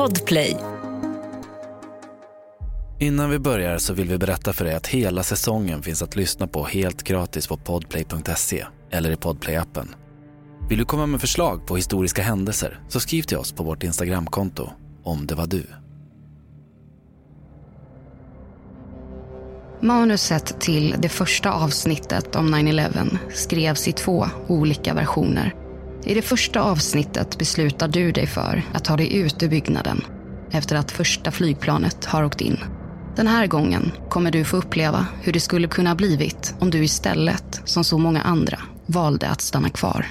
Podplay. Innan vi börjar så vill vi berätta för dig att hela säsongen finns att lyssna på helt gratis på podplay.se eller i podplay-appen. Vill du komma med förslag på historiska händelser så skriv till oss på vårt Instagramkonto om det var du. Manuset till det första avsnittet om 9-11 skrevs i två olika versioner. I det första avsnittet beslutar du dig för att ta dig ut ur byggnaden efter att första flygplanet har åkt in. Den här gången kommer du få uppleva hur det skulle kunna blivit om du istället, som så många andra, valde att stanna kvar.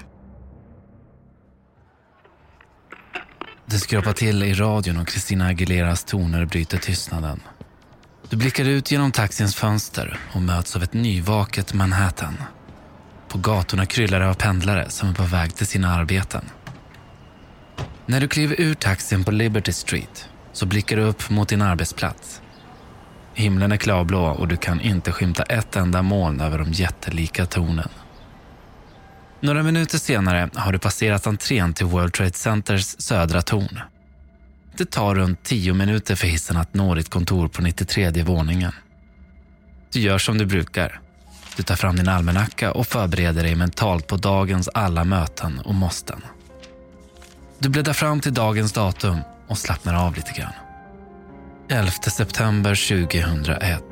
Det skrapar till i radion och Christina Aguileras toner bryter tystnaden. Du blickar ut genom taxins fönster och möts av ett nyvaket Manhattan. På gatorna kryllar det av pendlare som är på väg till sina arbeten. När du kliver ur taxin på Liberty Street så blickar du upp mot din arbetsplats. Himlen är klarblå och du kan inte skymta ett enda moln över de jättelika tornen. Några minuter senare har du passerat entrén till World Trade Centers södra torn. Det tar runt tio minuter för hissen att nå ditt kontor på 93 våningen. Du gör som du brukar. Du tar fram din almanacka och förbereder dig mentalt på dagens alla möten och måsten. Du bläddrar fram till dagens datum och slappnar av lite grann. 11 september 2001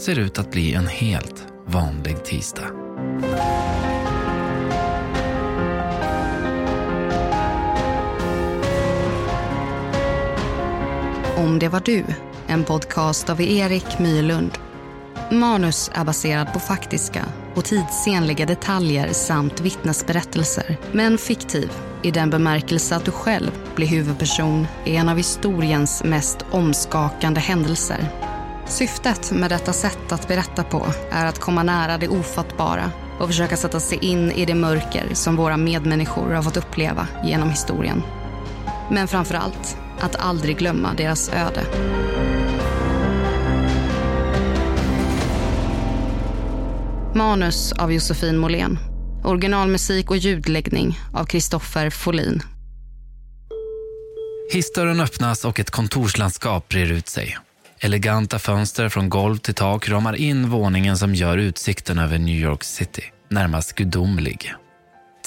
ser ut att bli en helt vanlig tisdag. Om det var du, en podcast av Erik Mylund. Manus är baserad på faktiska och tidsenliga detaljer samt vittnesberättelser, men fiktiv i den bemärkelse att du själv blir huvudperson i en av historiens mest omskakande händelser. Syftet med detta sätt att berätta på är att komma nära det ofattbara och försöka sätta sig in i det mörker som våra medmänniskor har fått uppleva genom historien. Men framför allt att aldrig glömma deras öde. Manus av Josefin Måhlén. Originalmusik och ljudläggning av Kristoffer Folin. Hissdörren öppnas och ett kontorslandskap brer ut sig. Eleganta fönster från golv till tak ramar in våningen som gör utsikten över New York City närmast gudomlig.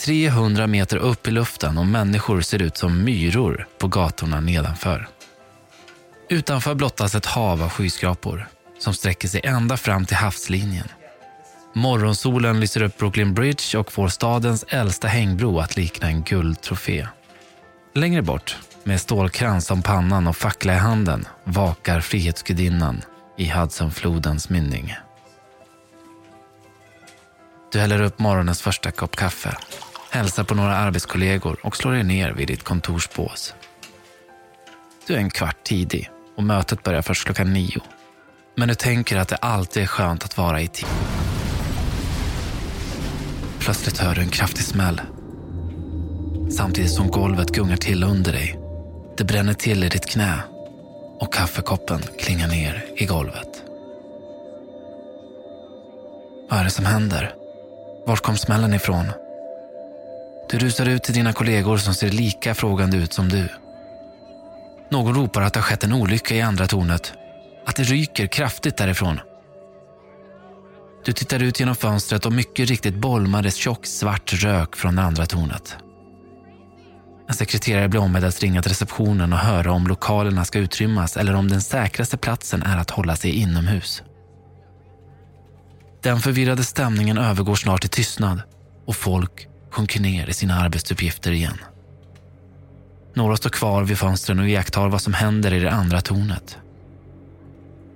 300 meter upp i luften och människor ser ut som myror på gatorna nedanför. Utanför blottas ett hav av skyskrapor som sträcker sig ända fram till havslinjen. Morgonsolen lyser upp Brooklyn Bridge och får stadens äldsta hängbro att likna en guldtrofé. Längre bort, med stålkrans om pannan och fackla i handen, vakar Frihetsgudinnan i Hudsonflodens mynning. Du häller upp morgonens första kopp kaffe, hälsar på några arbetskollegor och slår dig ner vid ditt kontorsbås. Du är en kvart tidig och mötet börjar först klockan nio. Men du tänker att det alltid är skönt att vara i tid. Plötsligt hör du en kraftig smäll. Samtidigt som golvet gungar till under dig. Det bränner till i ditt knä och kaffekoppen klingar ner i golvet. Vad är det som händer? Var kom smällen ifrån? Du rusar ut till dina kollegor som ser lika frågande ut som du. Någon ropar att det har skett en olycka i andra tornet. Att det ryker kraftigt därifrån. Du tittar ut genom fönstret och mycket riktigt bolmar tjock svart rök från det andra tornet. En sekreterare blir ombedd att ringa till receptionen och höra om lokalerna ska utrymmas eller om den säkraste platsen är att hålla sig inomhus. Den förvirrade stämningen övergår snart i tystnad och folk sjunker ner i sina arbetsuppgifter igen. Några står kvar vid fönstren och iakttar vad som händer i det andra tornet.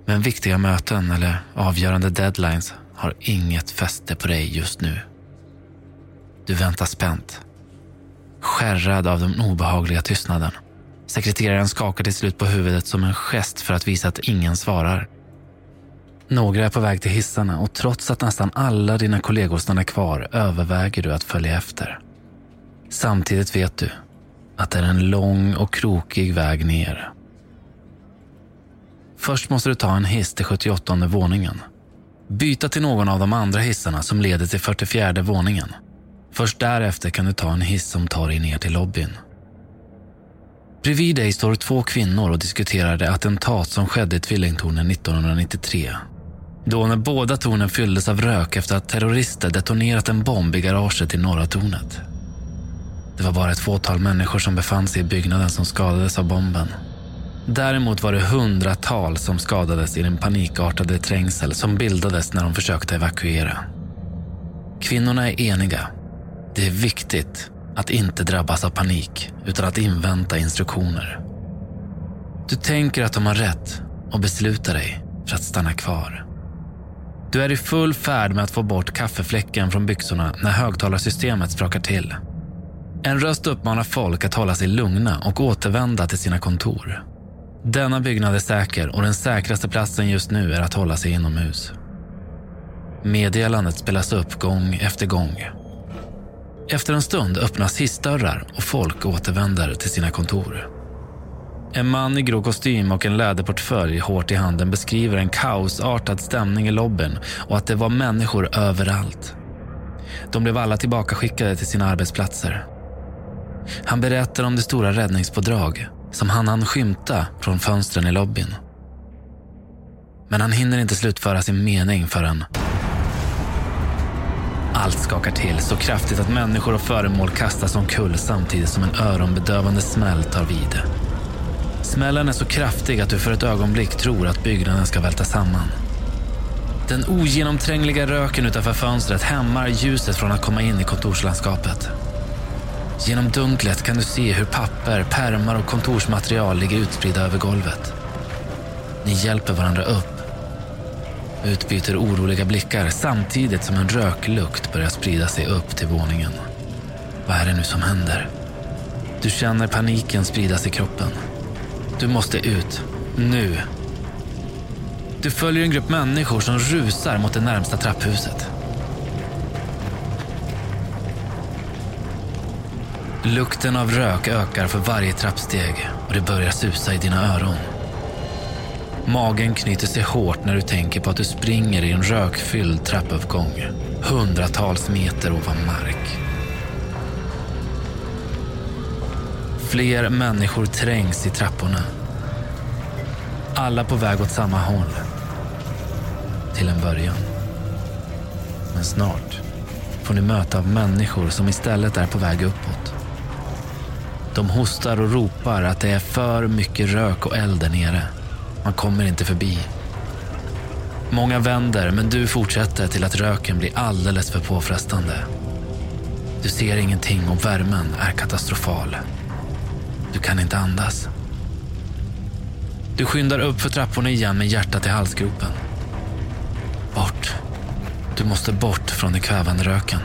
Men viktiga möten eller avgörande deadlines har inget fäste på dig just nu. Du väntar spänt. Skärrad av den obehagliga tystnaden. Sekreteraren skakar till slut på huvudet som en gest för att visa att ingen svarar. Några är på väg till hissarna och trots att nästan alla dina kollegor stannar kvar överväger du att följa efter. Samtidigt vet du att det är en lång och krokig väg ner. Först måste du ta en hiss till 78 våningen. Byta till någon av de andra hissarna som leder till 44 våningen. Först därefter kan du ta en hiss som tar dig ner till lobbyn. Bredvid dig står två kvinnor och diskuterar det attentat som skedde i tvillingtornen 1993. Då när båda tornen fylldes av rök efter att terrorister detonerat en bomb i garaget i norra tornet. Det var bara ett fåtal människor som befann sig i byggnaden som skadades av bomben. Däremot var det hundratals som skadades i den panikartade trängsel som bildades när de försökte evakuera. Kvinnorna är eniga. Det är viktigt att inte drabbas av panik utan att invänta instruktioner. Du tänker att de har rätt och beslutar dig för att stanna kvar. Du är i full färd med att få bort kaffefläcken från byxorna när högtalarsystemet sprakar till. En röst uppmanar folk att hålla sig lugna och återvända till sina kontor. Denna byggnad är säker och den säkraste platsen just nu är att hålla sig inomhus. Meddelandet spelas upp gång efter gång. Efter en stund öppnas hissdörrar och folk återvänder till sina kontor. En man i grå kostym och en läderportfölj hårt i handen beskriver en kaosartad stämning i lobbyn och att det var människor överallt. De blev alla tillbakaskickade till sina arbetsplatser. Han berättar om det stora räddningspådrag som han hann skymta från fönstren i lobbyn. Men han hinner inte slutföra sin mening förrän allt skakar till så kraftigt att människor och föremål kastas omkull samtidigt som en öronbedövande smäll tar vid. Smällen är så kraftig att du för ett ögonblick tror att byggnaden ska välta samman. Den ogenomträngliga röken utanför fönstret hämmar ljuset från att komma in i kontorslandskapet. Genom dunklet kan du se hur papper, pärmar och kontorsmaterial ligger utspridda över golvet. Ni hjälper varandra upp. Utbyter oroliga blickar samtidigt som en röklukt börjar sprida sig upp till våningen. Vad är det nu som händer? Du känner paniken spridas i kroppen. Du måste ut. Nu. Du följer en grupp människor som rusar mot det närmsta trapphuset. Lukten av rök ökar för varje trappsteg och det börjar susa i dina öron. Magen knyter sig hårt när du tänker på att du springer i en rökfylld trappuppgång hundratals meter ovan mark. Fler människor trängs i trapporna. Alla på väg åt samma håll. Till en början. Men snart får ni möta av människor som istället är på väg uppåt. De hostar och ropar att det är för mycket rök och eld där nere. Man kommer inte förbi. Många vänder, men du fortsätter till att röken blir alldeles för påfrestande. Du ser ingenting och värmen är katastrofal. Du kan inte andas. Du skyndar upp för trapporna igen med hjärtat i halsgropen. Bort. Du måste bort från den kvävande röken.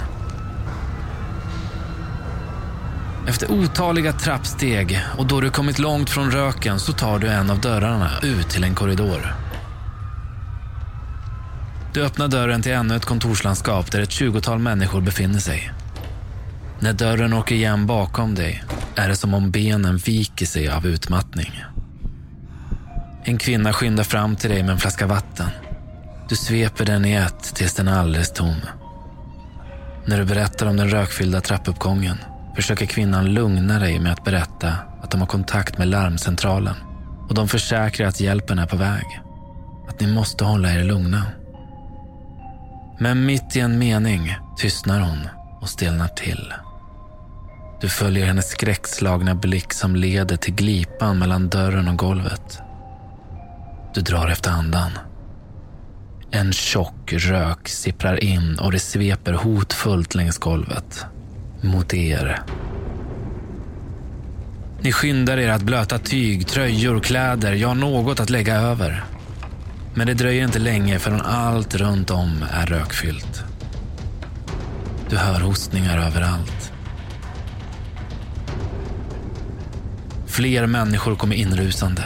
Efter otaliga trappsteg och då du kommit långt från röken så tar du en av dörrarna ut till en korridor. Du öppnar dörren till ännu ett kontorslandskap där ett tjugotal människor befinner sig. När dörren åker igen bakom dig är det som om benen viker sig av utmattning. En kvinna skyndar fram till dig med en flaska vatten. Du sveper den i ett tills den är alldeles tom. När du berättar om den rökfyllda trappuppgången försöker kvinnan lugna dig med att berätta att de har kontakt med larmcentralen och de försäkrar att hjälpen är på väg. Att ni måste hålla er lugna. Men mitt i en mening tystnar hon och stelnar till. Du följer hennes skräckslagna blick som leder till glipan mellan dörren och golvet. Du drar efter andan. En tjock rök sipprar in och det sveper hotfullt längs golvet mot er. Ni skyndar er att blöta tyg, tröjor, kläder, ja något att lägga över. Men det dröjer inte länge förrän allt runt om är rökfyllt. Du hör hostningar överallt. Fler människor kommer inrusande.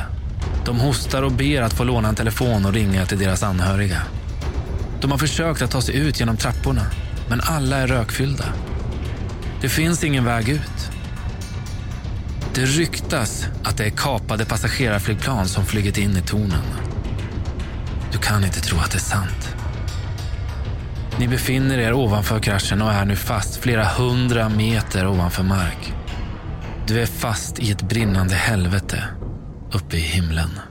De hostar och ber att få låna en telefon och ringa till deras anhöriga. De har försökt att ta sig ut genom trapporna, men alla är rökfyllda. Det finns ingen väg ut. Det ryktas att det är kapade passagerarflygplan som flugit in i tornen. Du kan inte tro att det är sant. Ni befinner er ovanför kraschen och är nu fast flera hundra meter ovanför mark. Du är fast i ett brinnande helvete uppe i himlen.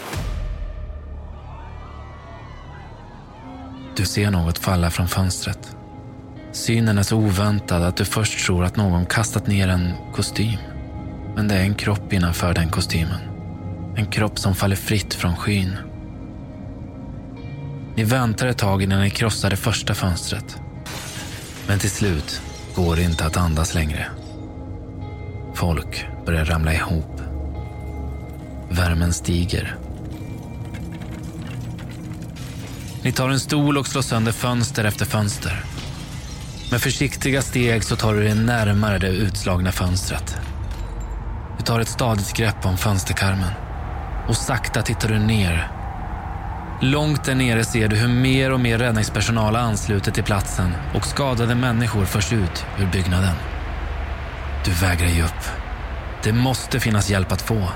Du ser något falla från fönstret. Synen är så oväntad att du först tror att någon kastat ner en kostym. Men det är en kropp innanför den kostymen. En kropp som faller fritt från skyn. Ni väntar ett tag innan ni krossar det första fönstret. Men till slut går det inte att andas längre. Folk börjar ramla ihop. Värmen stiger. Ni tar en stol och slår sönder fönster efter fönster. Med försiktiga steg så tar du dig närmare det utslagna fönstret. Du tar ett stadigt grepp om fönsterkarmen och sakta tittar du ner. Långt där nere ser du hur mer och mer räddningspersonal ansluter till platsen och skadade människor förs ut ur byggnaden. Du vägrar ge upp. Det måste finnas hjälp att få.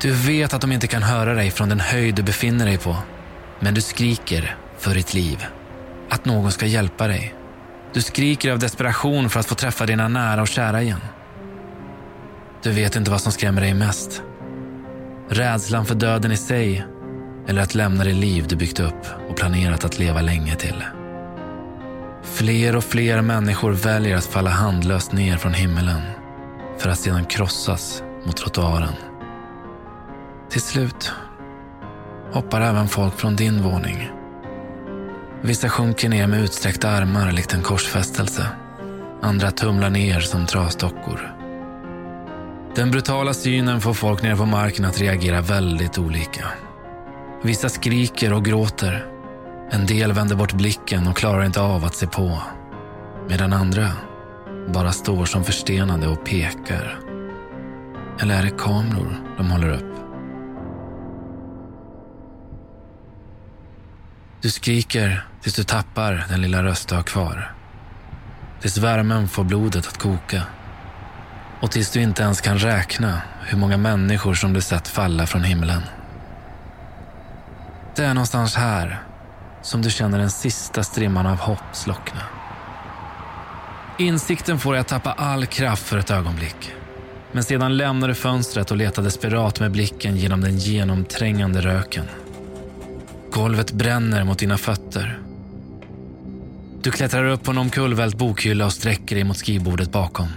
Du vet att de inte kan höra dig från den höjd du befinner dig på. Men du skriker för ditt liv. Att någon ska hjälpa dig. Du skriker av desperation för att få träffa dina nära och kära igen. Du vet inte vad som skrämmer dig mest. Rädslan för döden i sig eller att lämna det liv du byggt upp och planerat att leva länge till. Fler och fler människor väljer att falla handlöst ner från himmelen för att sedan krossas mot trottoaren. Till slut hoppar även folk från din våning. Vissa sjunker ner med utsträckta armar likt en korsfästelse. Andra tumlar ner som trasdockor. Den brutala synen får folk nere på marken att reagera väldigt olika. Vissa skriker och gråter. En del vänder bort blicken och klarar inte av att se på. Medan andra bara står som förstenade och pekar. Eller är det kameror de håller upp? Du skriker tills du tappar den lilla röst du har kvar. Tills värmen får blodet att koka. Och tills du inte ens kan räkna hur många människor som du sett falla från himlen. Det är någonstans här som du känner den sista strimman av hopp slockna. Insikten får dig att tappa all kraft för ett ögonblick. Men sedan lämnar du fönstret och letar desperat med blicken genom den genomträngande röken. Golvet bränner mot dina fötter. Du klättrar upp på en omkullvält bokhylla och sträcker dig mot skrivbordet bakom.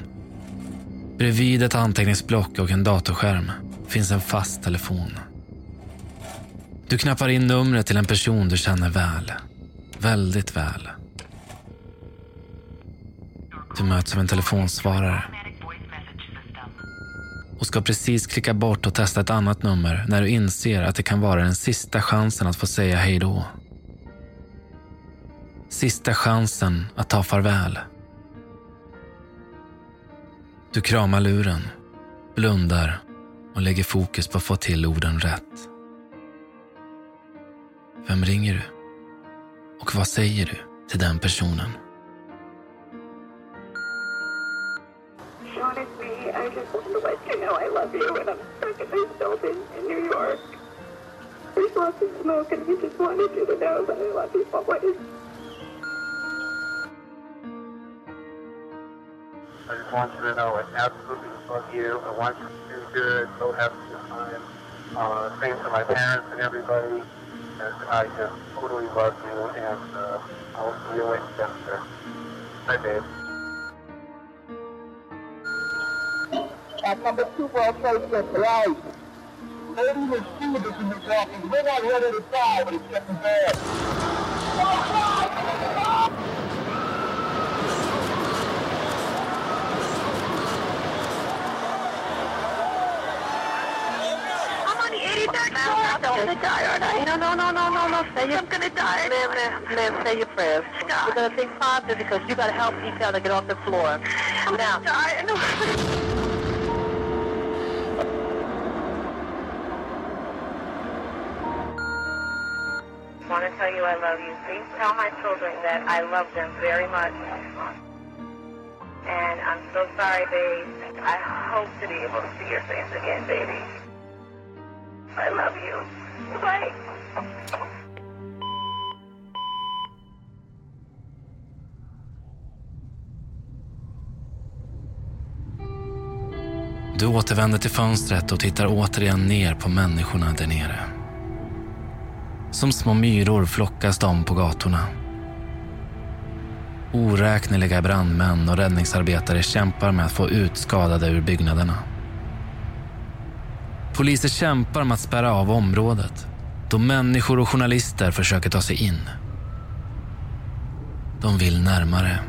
Bredvid ett anteckningsblock och en datorskärm finns en fast telefon. Du knappar in numret till en person du känner väl. Väldigt väl. Du möts av en telefonsvarare och ska precis klicka bort och testa ett annat nummer när du inser att det kan vara den sista chansen att få säga hej då. Sista chansen att ta farväl. Du kramar luren, blundar och lägger fokus på att få till orden rätt. Vem ringer du? Och vad säger du till den personen? I just wanted to let you know I love you, and I'm stuck in this building in New York. There's lots of smoke, and I just wanted you to know that I love you always. I just want you to know I absolutely love you. I want you to do good, so have a good time. Uh, same to my parents and everybody. And I just totally love you, and uh, I'll see you later, Spencer. Bye, babe. At number two World Trade Center, right? Lady was Stevens in the walking. We're not ready to die, but it's getting bad. I'm on the 83rd floor. I'm gonna die, aren't I? No, no, no, no, no, no. Say I'm gonna die. Ma'am, ma'am, ma'am, say your prayers. We're gonna think positive because you gotta help each other get off the floor. I'm Now, gonna die. I tell you I love you. Please tell my children that I love them very much. And I'm so sorry, babe. I hope to be able to see your face again, baby. I love you. Bye. Du återvänder till fönstret och tittar återigen ner på människorna där nere. Som små myror flockas de på gatorna. Oräkneliga brandmän och räddningsarbetare kämpar med att få ut skadade ur byggnaderna. Poliser kämpar med att spärra av området då människor och journalister försöker ta sig in. De vill närmare.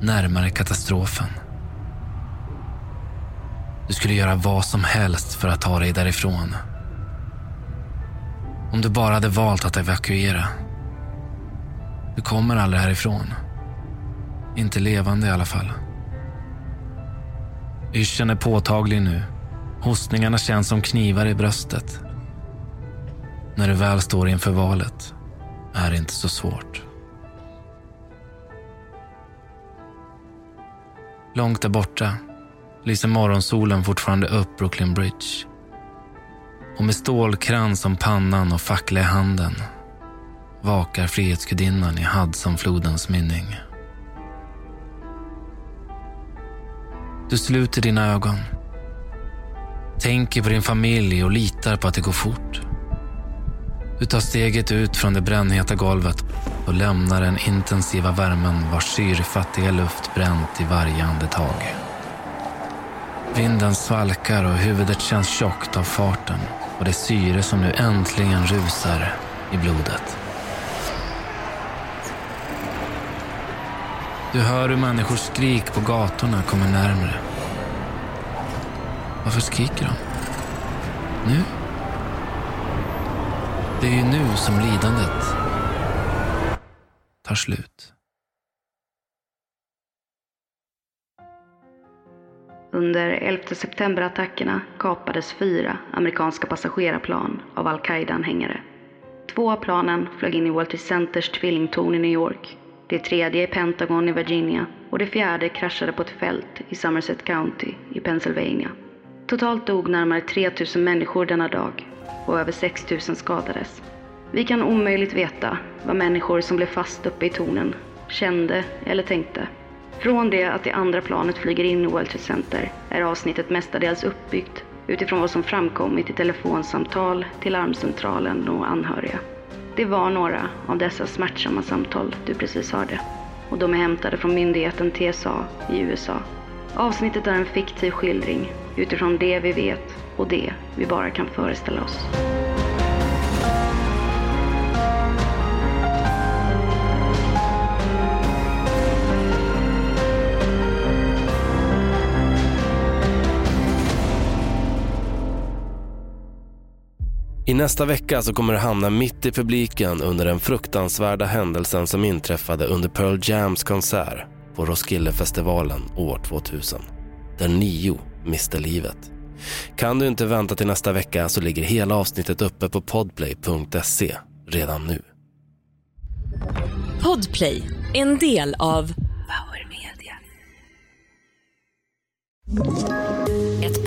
Närmare katastrofen. Du skulle göra vad som helst för att ta dig därifrån. Om du bara hade valt att evakuera. Du kommer aldrig härifrån. Inte levande i alla fall. Yrseln är påtaglig nu. Hostningarna känns som knivar i bröstet. När du väl står inför valet är det inte så svårt. Långt där borta lyser morgonsolen fortfarande upp Brooklyn Bridge. Och med stålkrans om pannan och fackla i handen vakar Frihetsgudinnan i Hudsonflodens mynning. Du sluter dina ögon. Tänker på din familj och litar på att det går fort. Du tar steget ut från det brännheta golvet och lämnar den intensiva värmen vars syrefattiga luft bränt i varje andetag. Vinden svalkar och huvudet känns tjockt av farten och det syre som nu äntligen rusar i blodet. Du hör hur människors skrik på gatorna kommer närmre. Varför skriker de? Nu? Det är ju nu som lidandet tar slut. Under 11 september-attackerna kapades fyra amerikanska passagerarplan av al-Qaida-anhängare. Två av planen flög in i World Trade Centers tvillingtorn i New York. Det tredje i Pentagon i Virginia och det fjärde kraschade på ett fält i Somerset County i Pennsylvania. Totalt dog närmare 3000 människor denna dag och över 6000 skadades. Vi kan omöjligt veta vad människor som blev fast uppe i tornen kände eller tänkte. Från det att det andra planet flyger in i World Trade Center är avsnittet mestadels uppbyggt utifrån vad som framkommit i telefonsamtal till larmcentralen och anhöriga. Det var några av dessa smärtsamma samtal du precis hörde. Och de är hämtade från myndigheten TSA i USA. Avsnittet är en fiktiv skildring utifrån det vi vet och det vi bara kan föreställa oss. I nästa vecka så kommer det hamna mitt i publiken under den fruktansvärda händelsen som inträffade under Pearl Jams konsert på Roskildefestivalen år 2000. Där nio miste livet. Kan du inte vänta till nästa vecka så ligger hela avsnittet uppe på podplay.se redan nu. Podplay, en del av Power Media.